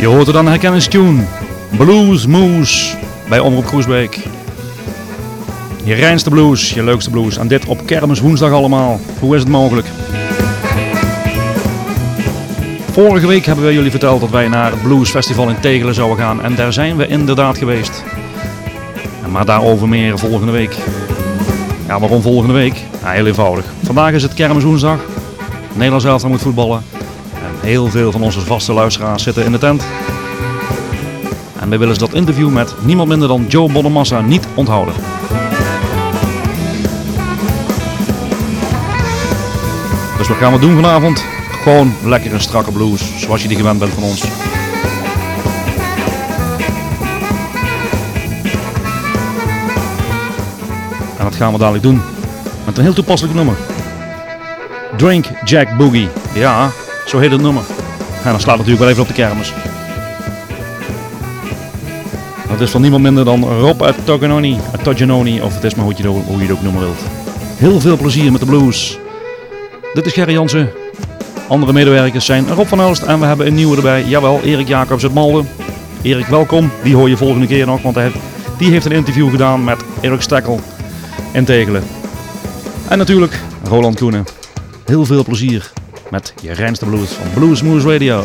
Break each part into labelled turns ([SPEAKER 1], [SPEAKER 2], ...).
[SPEAKER 1] Je hoort er dan een herkenningstune. Blues Moose bij Omroep Groesbeek. Je reinste blues, je leukste blues. En dit op kermis woensdag allemaal. Hoe is het mogelijk? Vorige week hebben we jullie verteld dat wij naar het Blues Festival in Tegelen zouden gaan. En daar zijn we inderdaad geweest. Maar daarover meer volgende week. Ja, waarom volgende week? Heel eenvoudig. Vandaag is het kermiswoensdag. Nederland zelf moet voetballen. Heel veel van onze vaste luisteraars zitten in de tent. En wij willen dat interview met niemand minder dan Joe Bonamassa niet onthouden. Dus wat gaan we doen vanavond? Gewoon lekker een strakke blues, zoals je die gewend bent van ons. En dat gaan we dadelijk doen met een heel toepasselijk nummer. Drink Jack Boogie. Ja, zo heet het nummer. En dan slaat natuurlijk wel even op de kermis. Dat is van niemand minder dan Rob Toganoni, of het is maar hoe je, het, hoe je ook noemen wilt. Heel veel plezier met de blues. Dit is Gerry Jansen. Andere medewerkers zijn Rob van Elst en we hebben een nieuwe erbij. Jawel, Erik Jacobs uit Malden. Erik, welkom. Die hoor je volgende keer nog, want hij, die heeft een interview gedaan met Erik Stekkel in Tegelen. En natuurlijk Roland Koenen. Heel veel plezier met je reinste blues van Blues Moose Radio.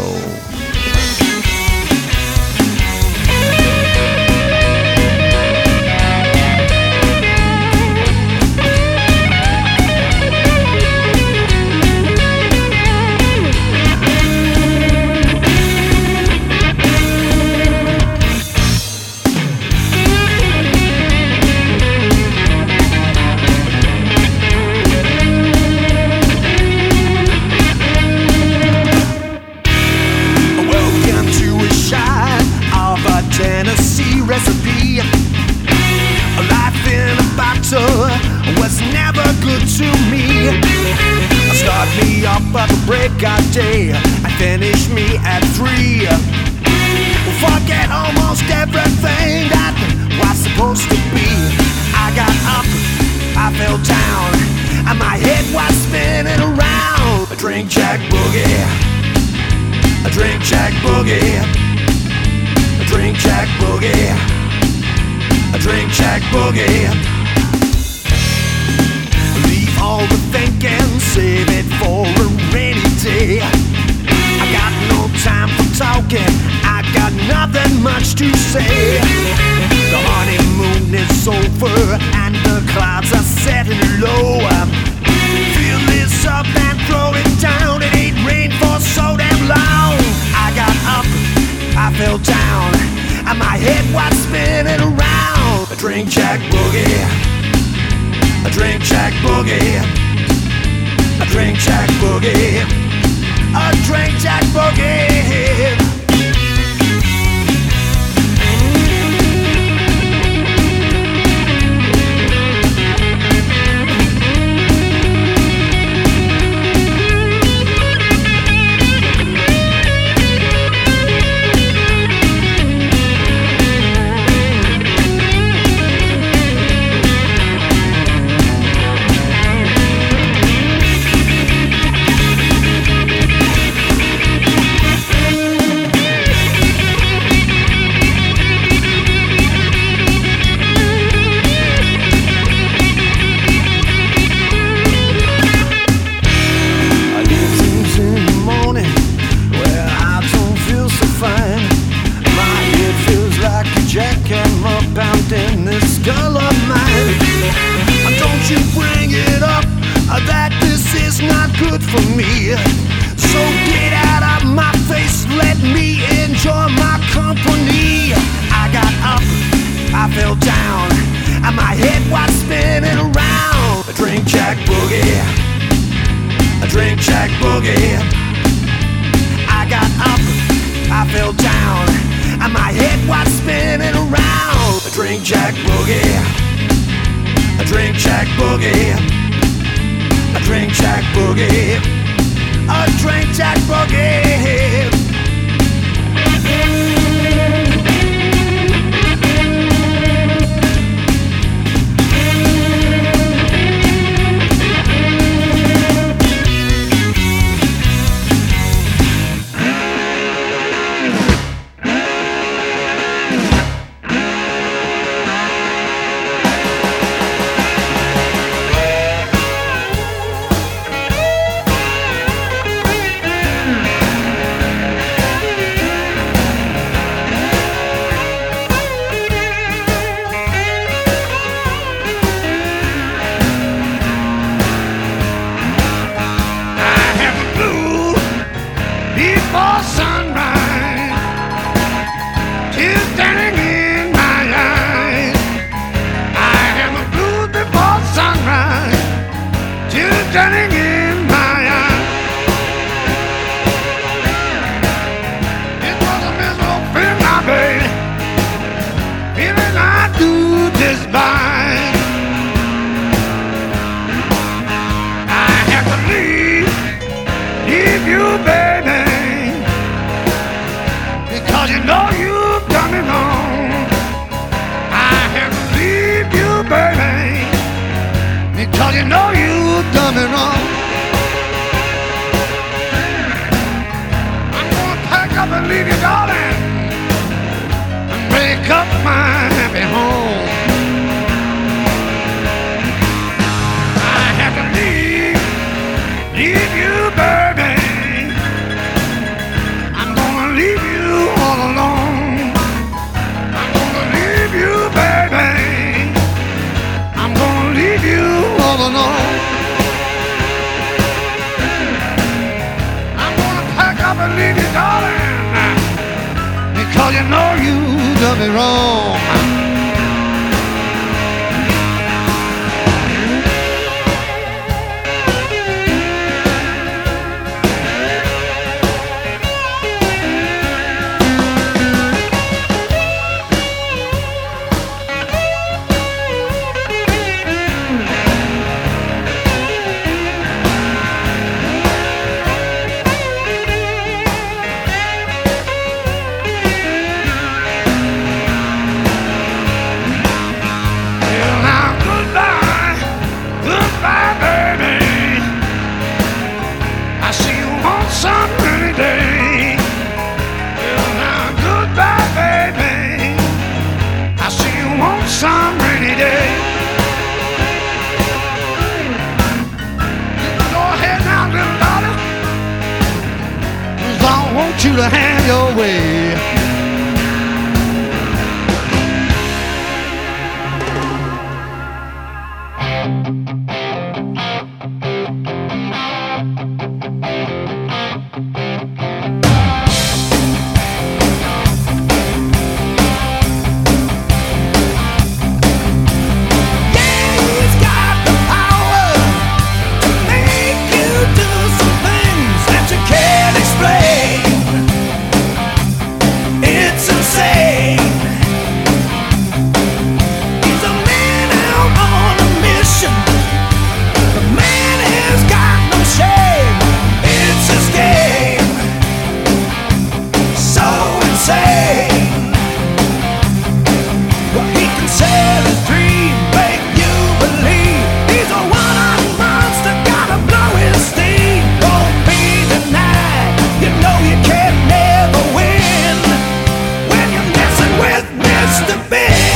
[SPEAKER 1] Yeah!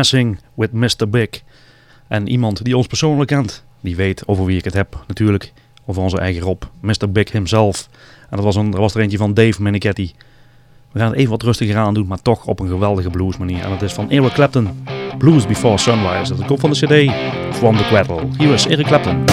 [SPEAKER 1] Messing with Mr. Big. En iemand die ons persoonlijk kent, die weet over wie ik het heb. Natuurlijk over onze eigen Rob, Mr. Big himself. En dat was, een, er was er eentje van Dave Menichetti. We gaan het even wat rustiger aan doen, maar toch op een geweldige blues manier. En dat is van Eric Clapton, Blues Before Sunrise. Dat komt van de cd From the Cradle. Hier is Eric Clapton.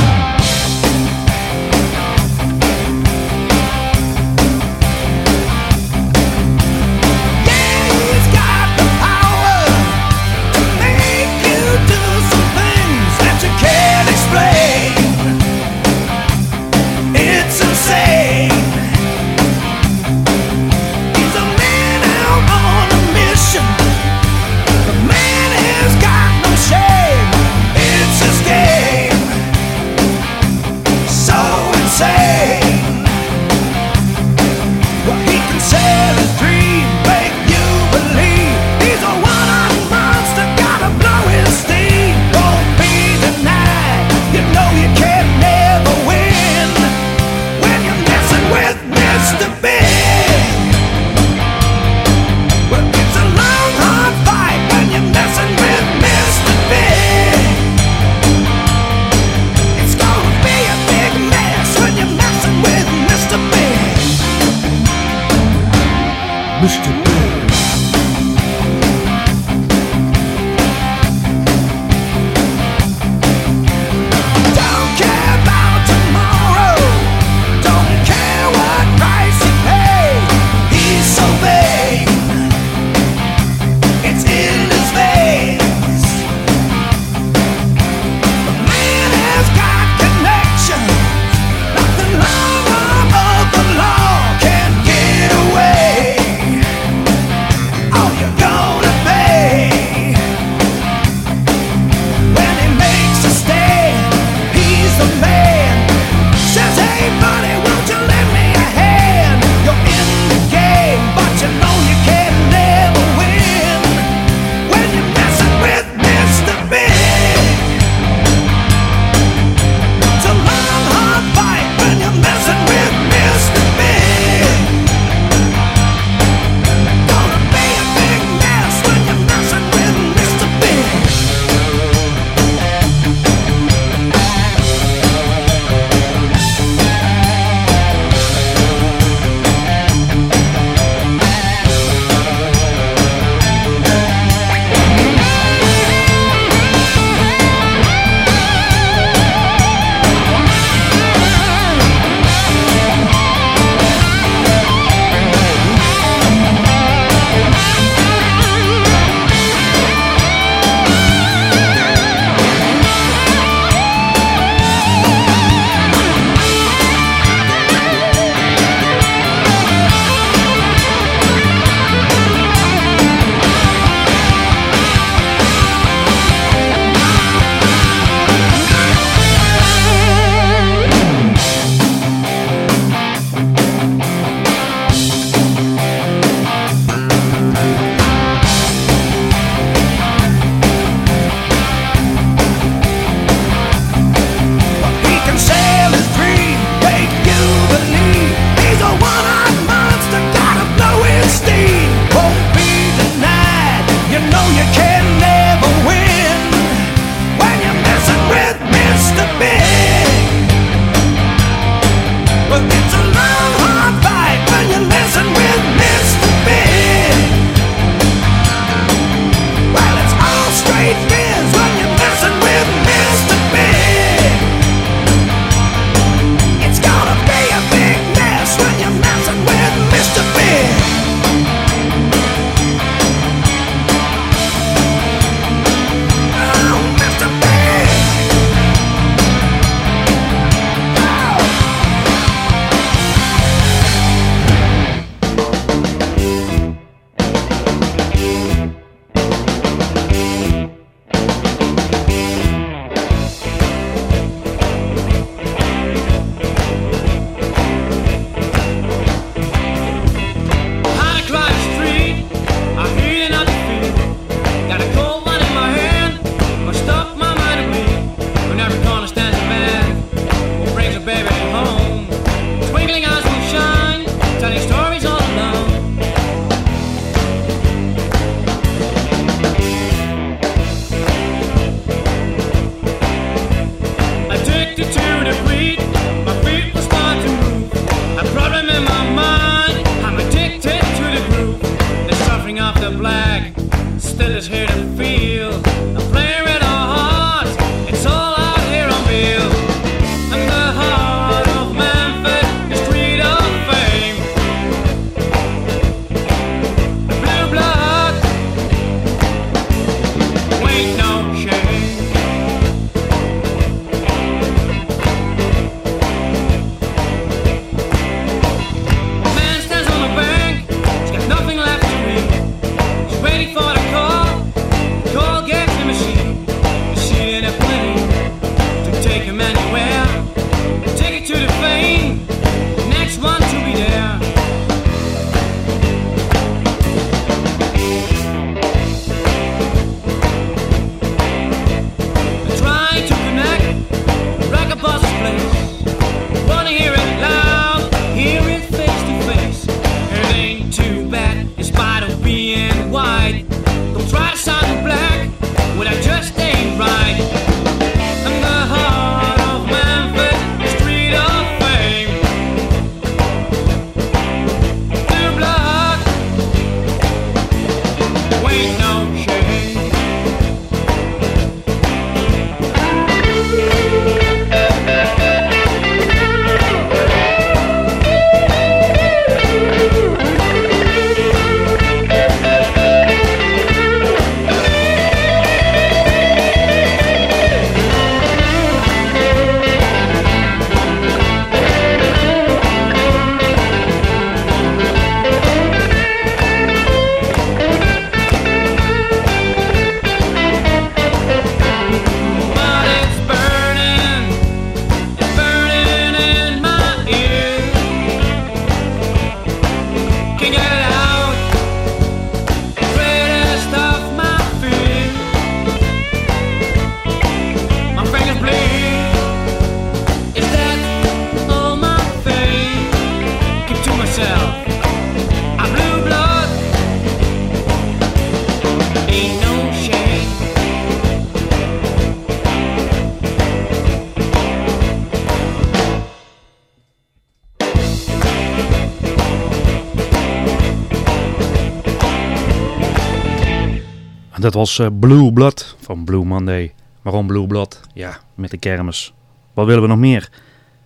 [SPEAKER 2] Dat was uh, Blue Blood van Blue Monday. Waarom Blue Blood? Ja, met de kermis. Wat willen we nog meer?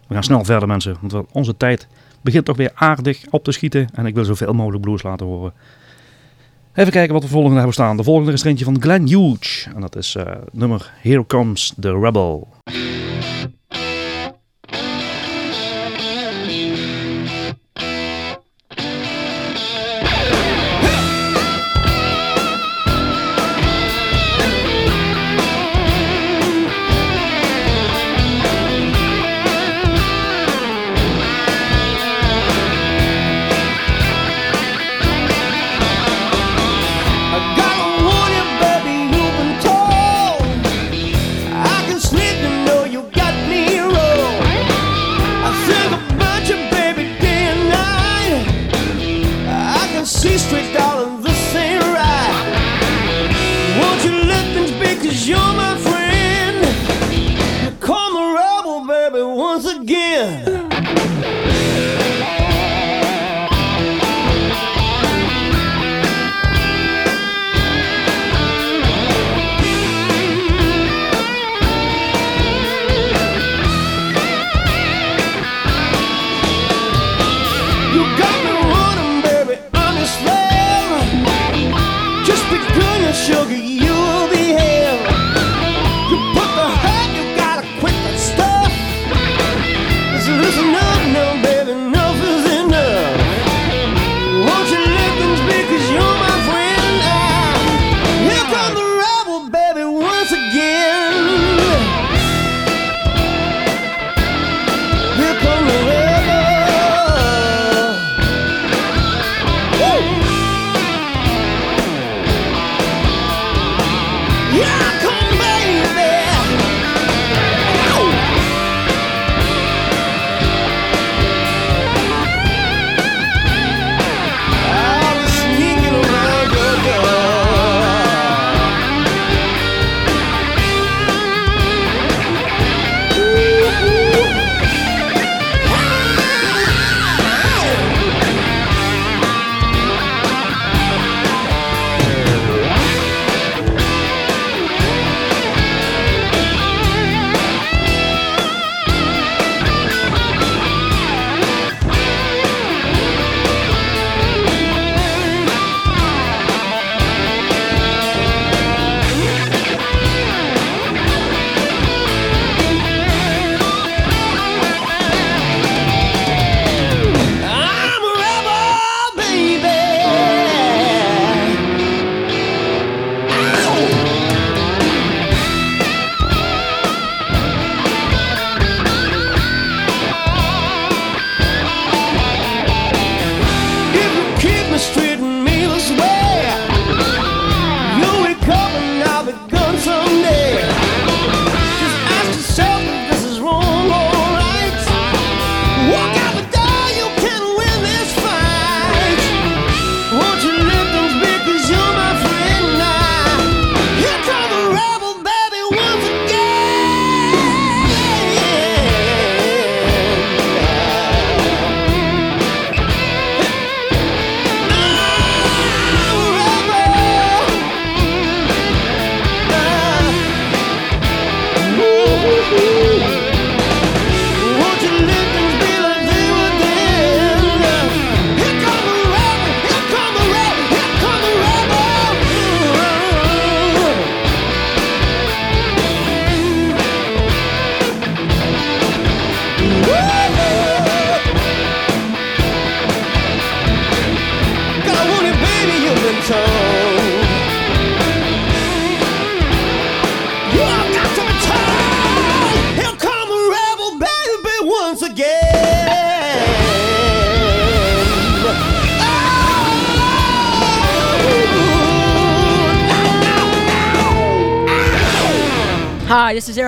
[SPEAKER 2] We gaan snel verder mensen, want onze tijd begint toch weer aardig op te schieten. En ik wil zoveel mogelijk blues laten horen. Even kijken wat we volgende hebben staan. De volgende is er eentje van Glenn Hughes. En dat is uh, nummer Here Comes the Rebel.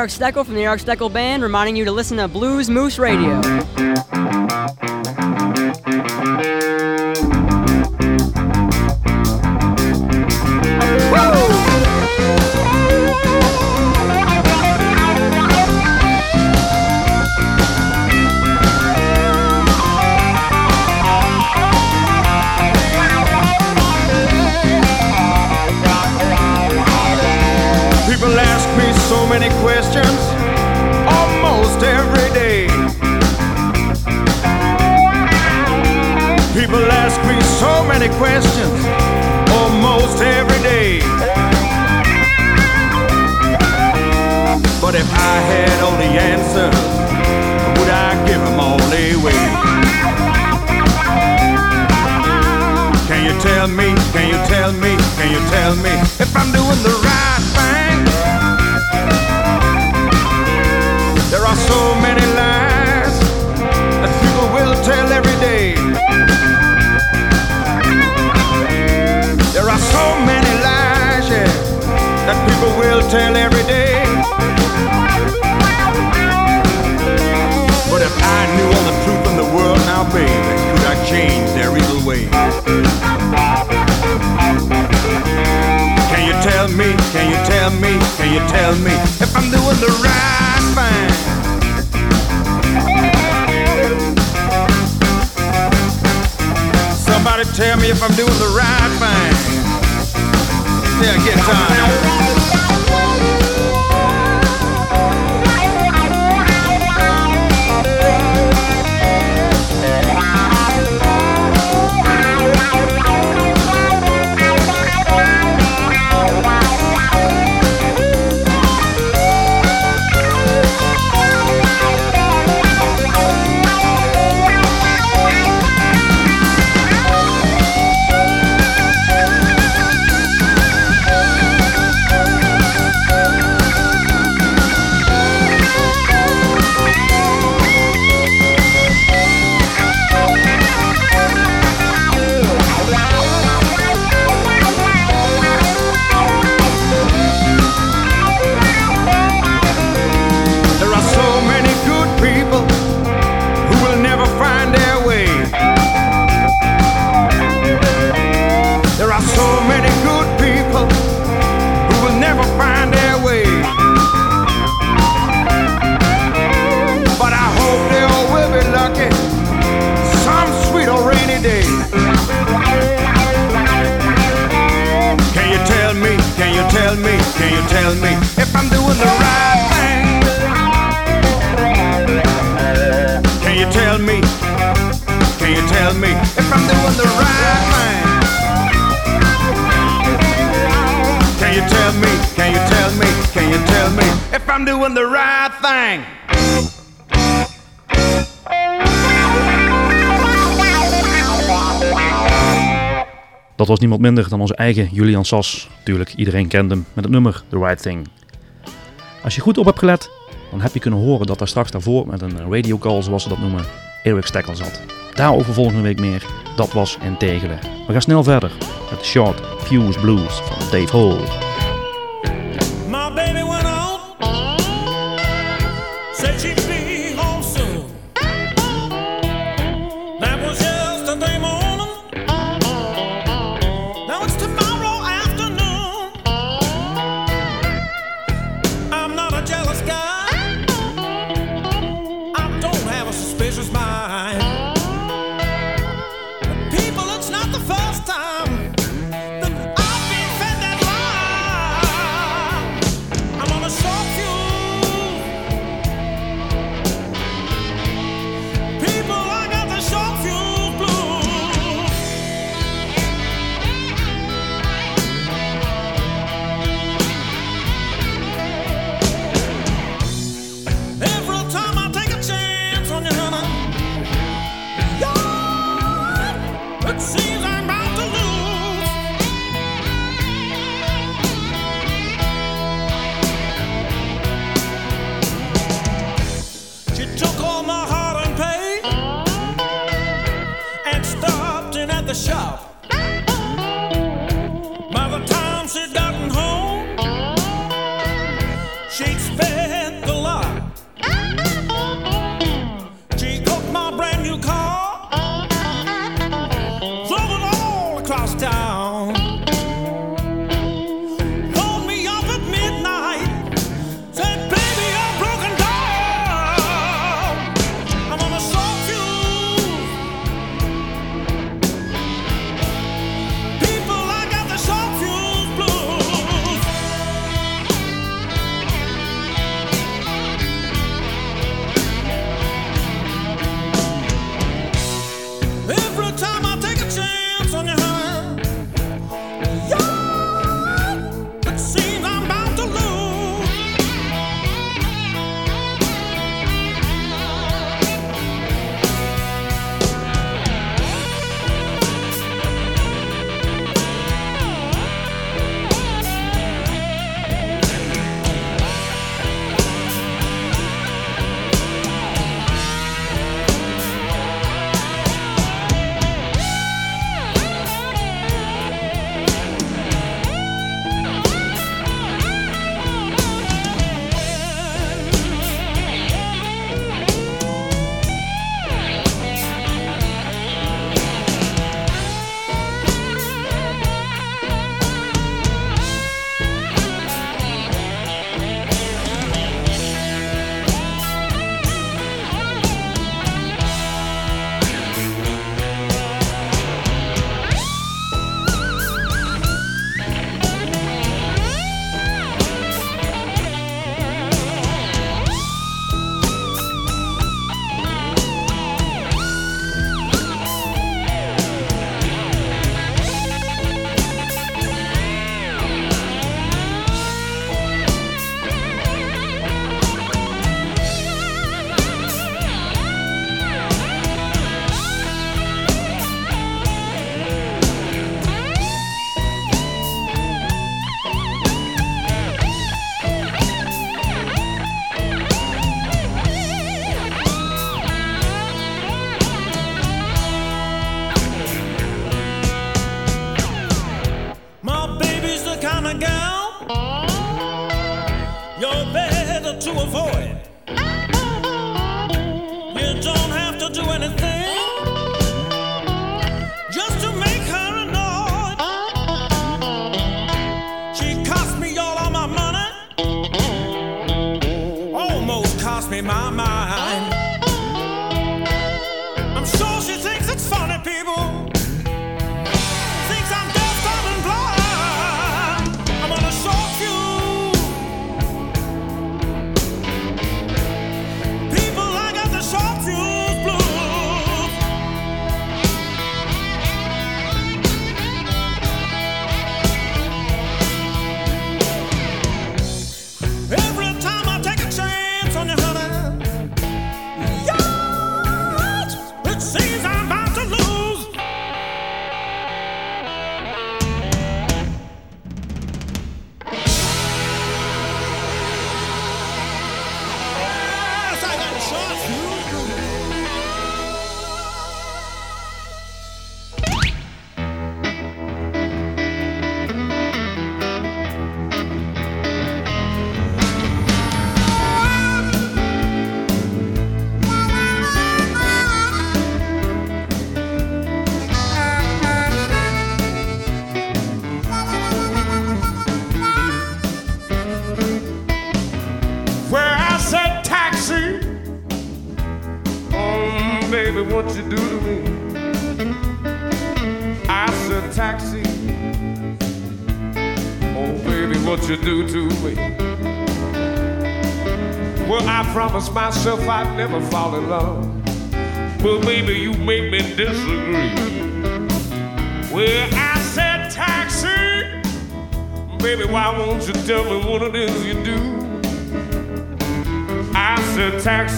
[SPEAKER 3] This Steckel from the Eric Steckel Band, reminding you to listen to Blues Moose Radio.
[SPEAKER 4] Many questions almost every day. But if I had all the answers, would I give them all away? Can you tell me, can you tell me, can you tell me if I'm doing the right thing? There are so people will tell every day. But if I knew all the truth in the world now, baby, could I change their evil ways? Can you tell me, can you tell me, can you tell me if I'm doing the right thing? Somebody tell me if I'm doing the right thing. Yeah, get time.
[SPEAKER 5] Dat was niemand minder dan onze eigen Julian Sas. Tuurlijk, iedereen kent hem met het nummer The Right Thing. Als je goed op hebt gelet, dan heb je kunnen horen dat daar straks daarvoor met een radio call, zoals ze dat noemen, Eric Stekkel zat. Daarover volgende week meer. Dat was in Tegelen. We gaan snel verder met de Short Fuse Blues van Dave Hall.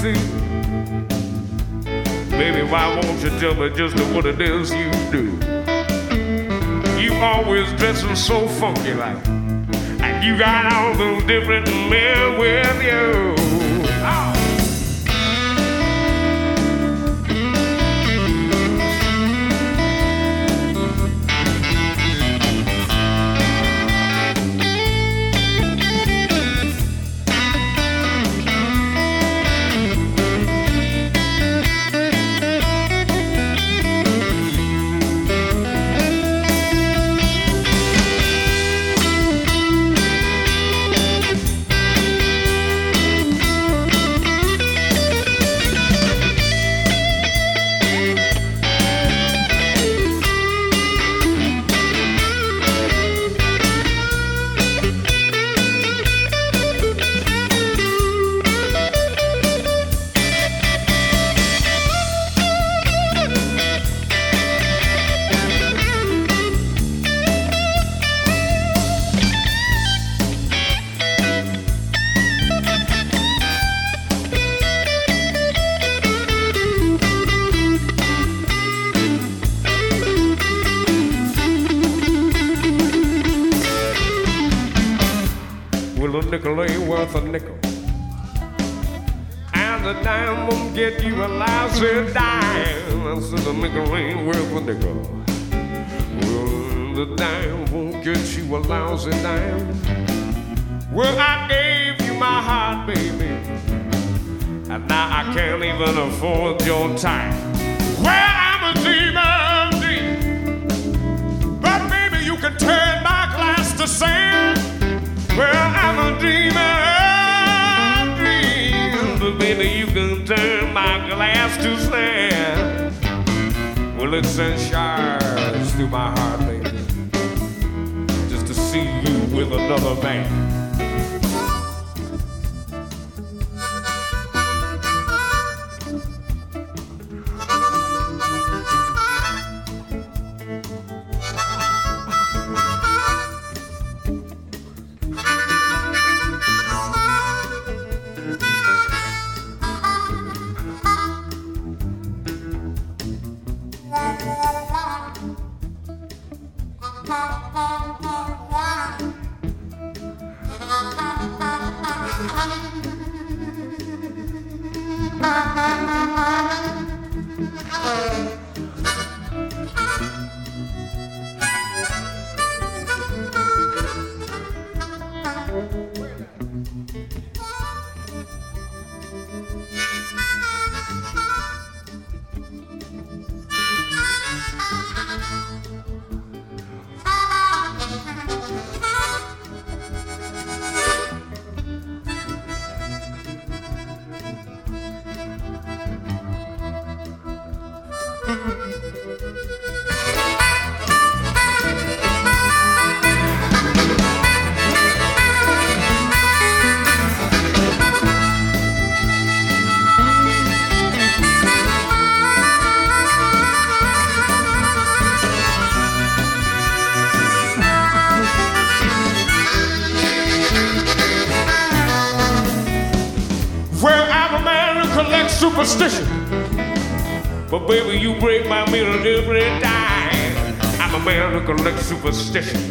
[SPEAKER 6] see. Baby,
[SPEAKER 7] why won't you tell me just what it is you do? You always dressing so funky like, and you got all those different men with you. You break my mirror every time. I'm a man who collects superstition.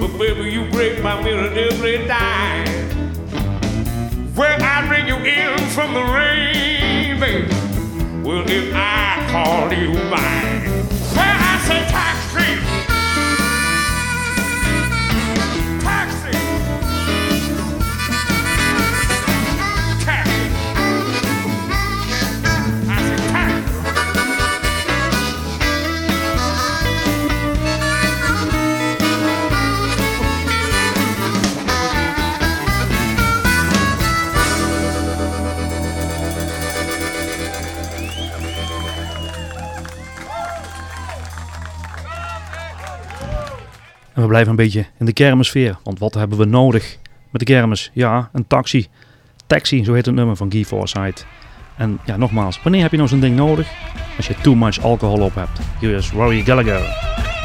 [SPEAKER 7] But baby, you break my mirror every time. Well, I bring you in from the rain, baby. Well, if I call you mine, well, I say. Taxi.
[SPEAKER 1] Blijven een beetje in de kermissfeer. Want wat hebben we nodig met de kermis? Ja, een taxi. Taxi, zo heet het nummer van Guy Forsyth. En ja, nogmaals, wanneer heb je nou zo'n ding nodig? Als je too much alcohol op hebt. Hier is Rory Gallagher.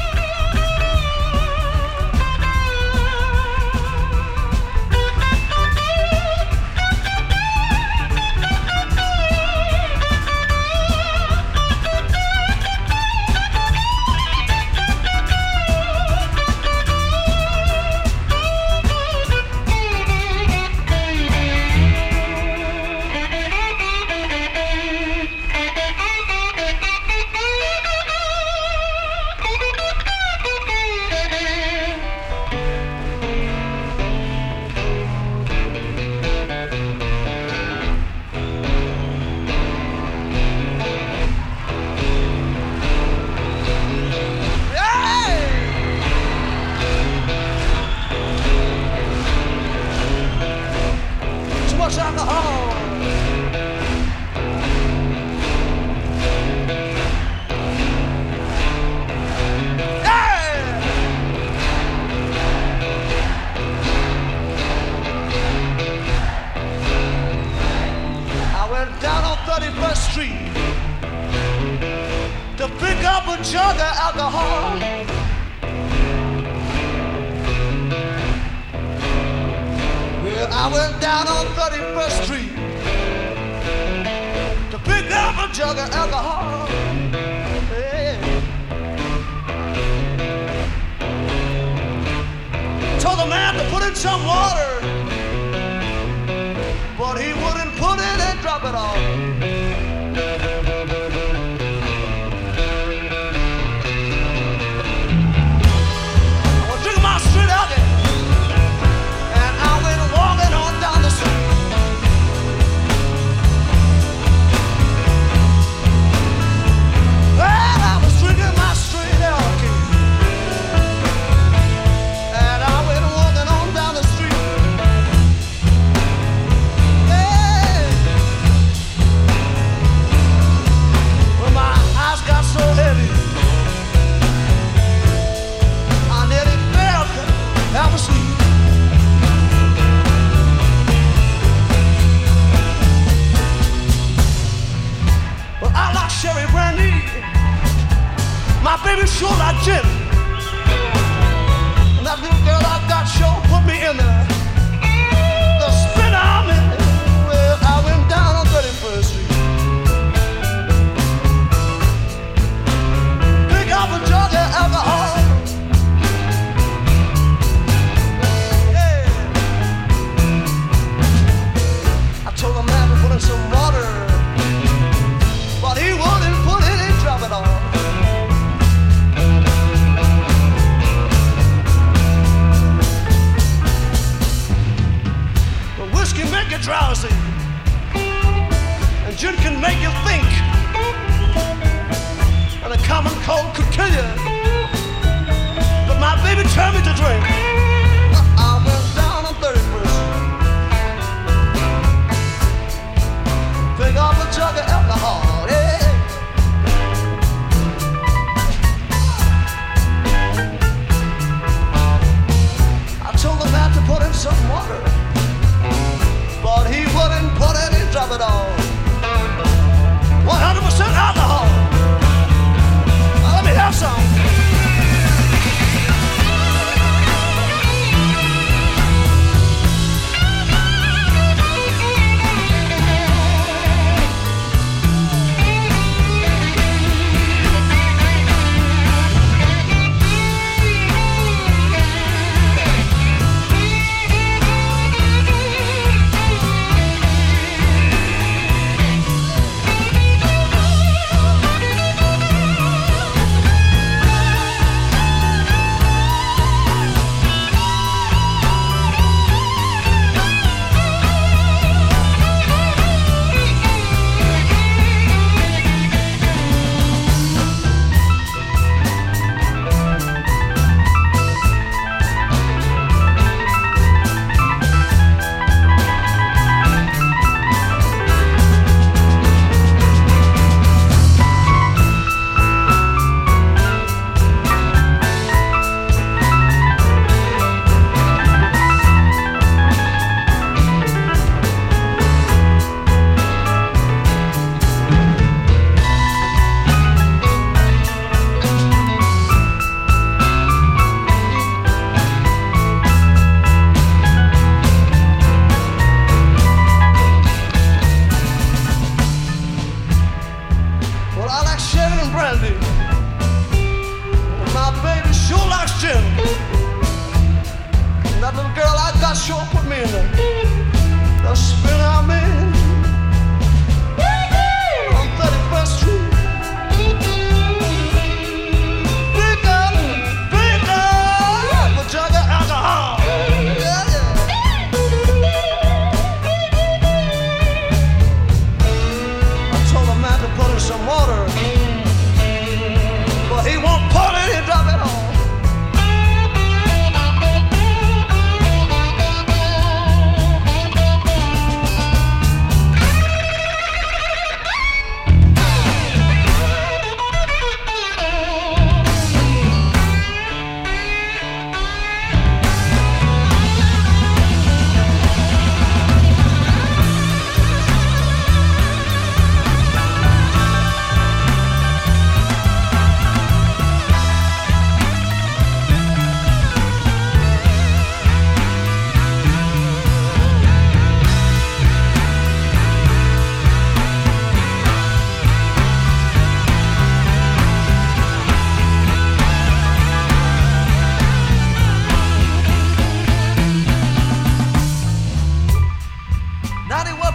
[SPEAKER 8] Went down on 31st Street to pick up a jug of alcohol. Well, I went down on 31st Street to pick up a jug of alcohol. Yeah. Told the man to put in some water, rub it all. baby, sure I'm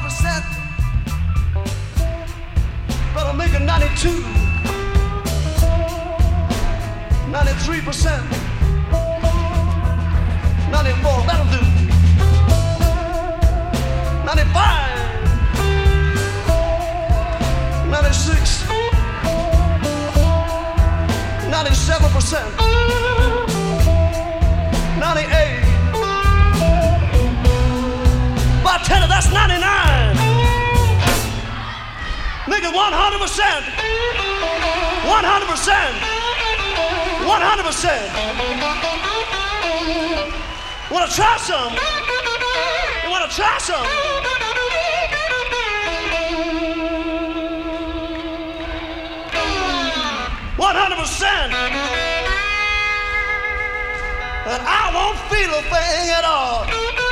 [SPEAKER 8] percent, but I'll make
[SPEAKER 1] it 92, 93 percent, 94. That'll do. 95, 96, 97 percent. 98. By 10, that's 99. Nigga, 100%. 100%. 100%. Wanna try some? You wanna try some? One hundred percent And I won't feel a thing at all.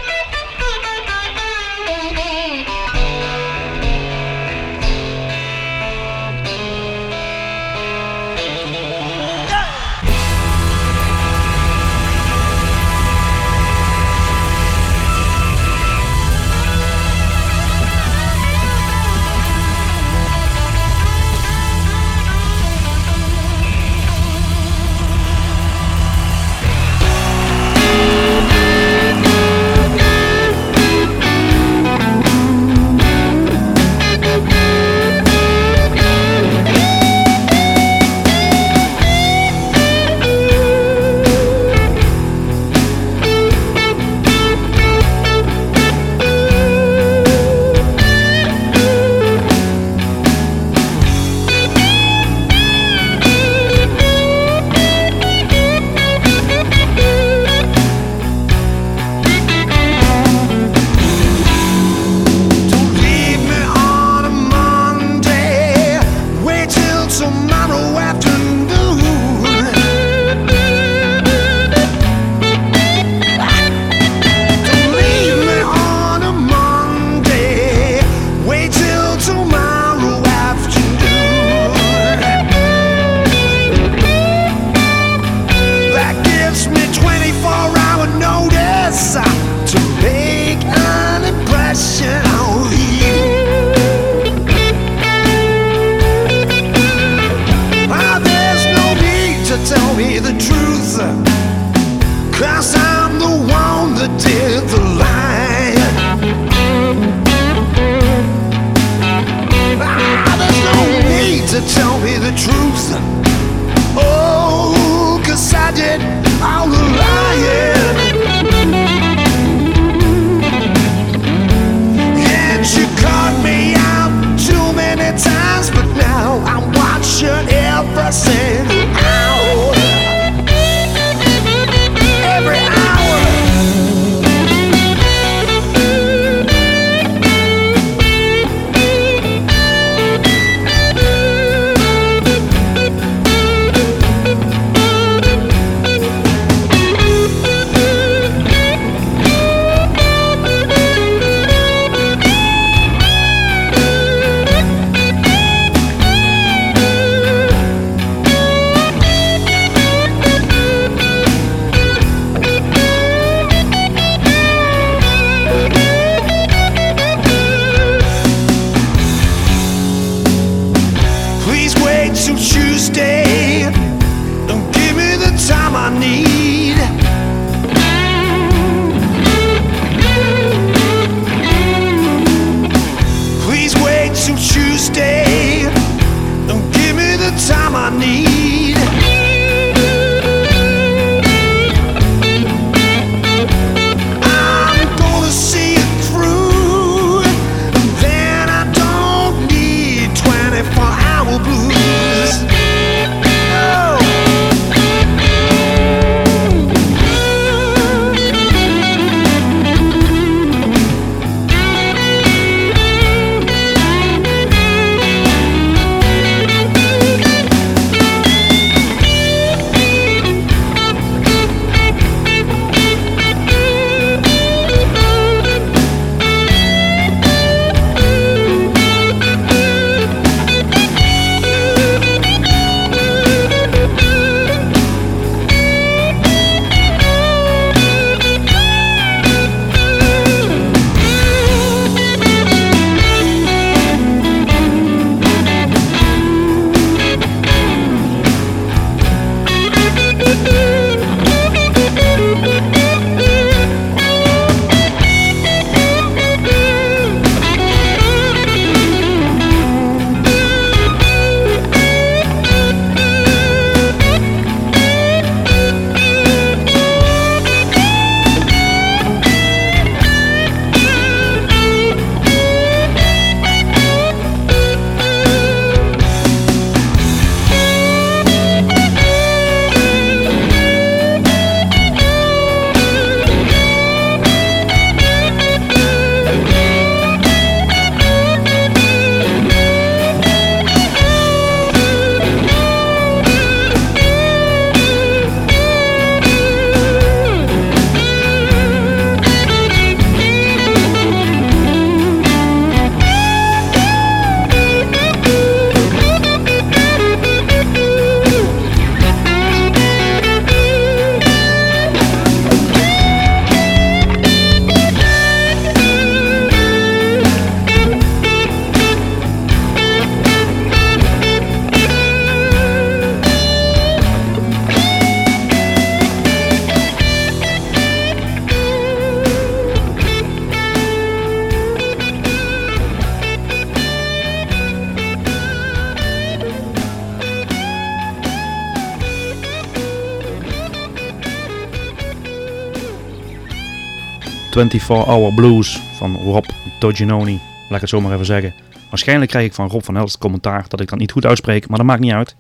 [SPEAKER 9] 24 Hour
[SPEAKER 10] Blues
[SPEAKER 5] van Rob Doginoni. Laat ik het zomaar even zeggen. Waarschijnlijk krijg ik van Rob van Helst commentaar dat ik dat niet goed uitspreek, maar dat maakt niet uit.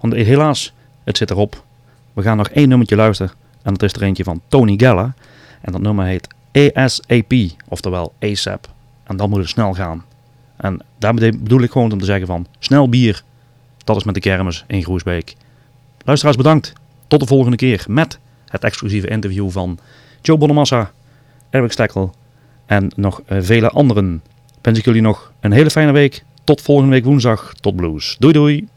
[SPEAKER 5] Want helaas, het zit erop. We gaan nog één nummertje luisteren en dat is er eentje van Tony Geller. En dat nummer heet ASAP, oftewel ASAP. En dan moet het snel gaan. En daar bedoel ik gewoon om te zeggen van, snel bier. Dat is met de kermis in Groesbeek. Luisteraars bedankt. Tot de volgende keer met het exclusieve interview van Joe Bonamassa. Eric Stekkel en nog eh, vele anderen. Wens ik jullie nog een hele fijne week. Tot volgende week woensdag. Tot blues. Doei doei.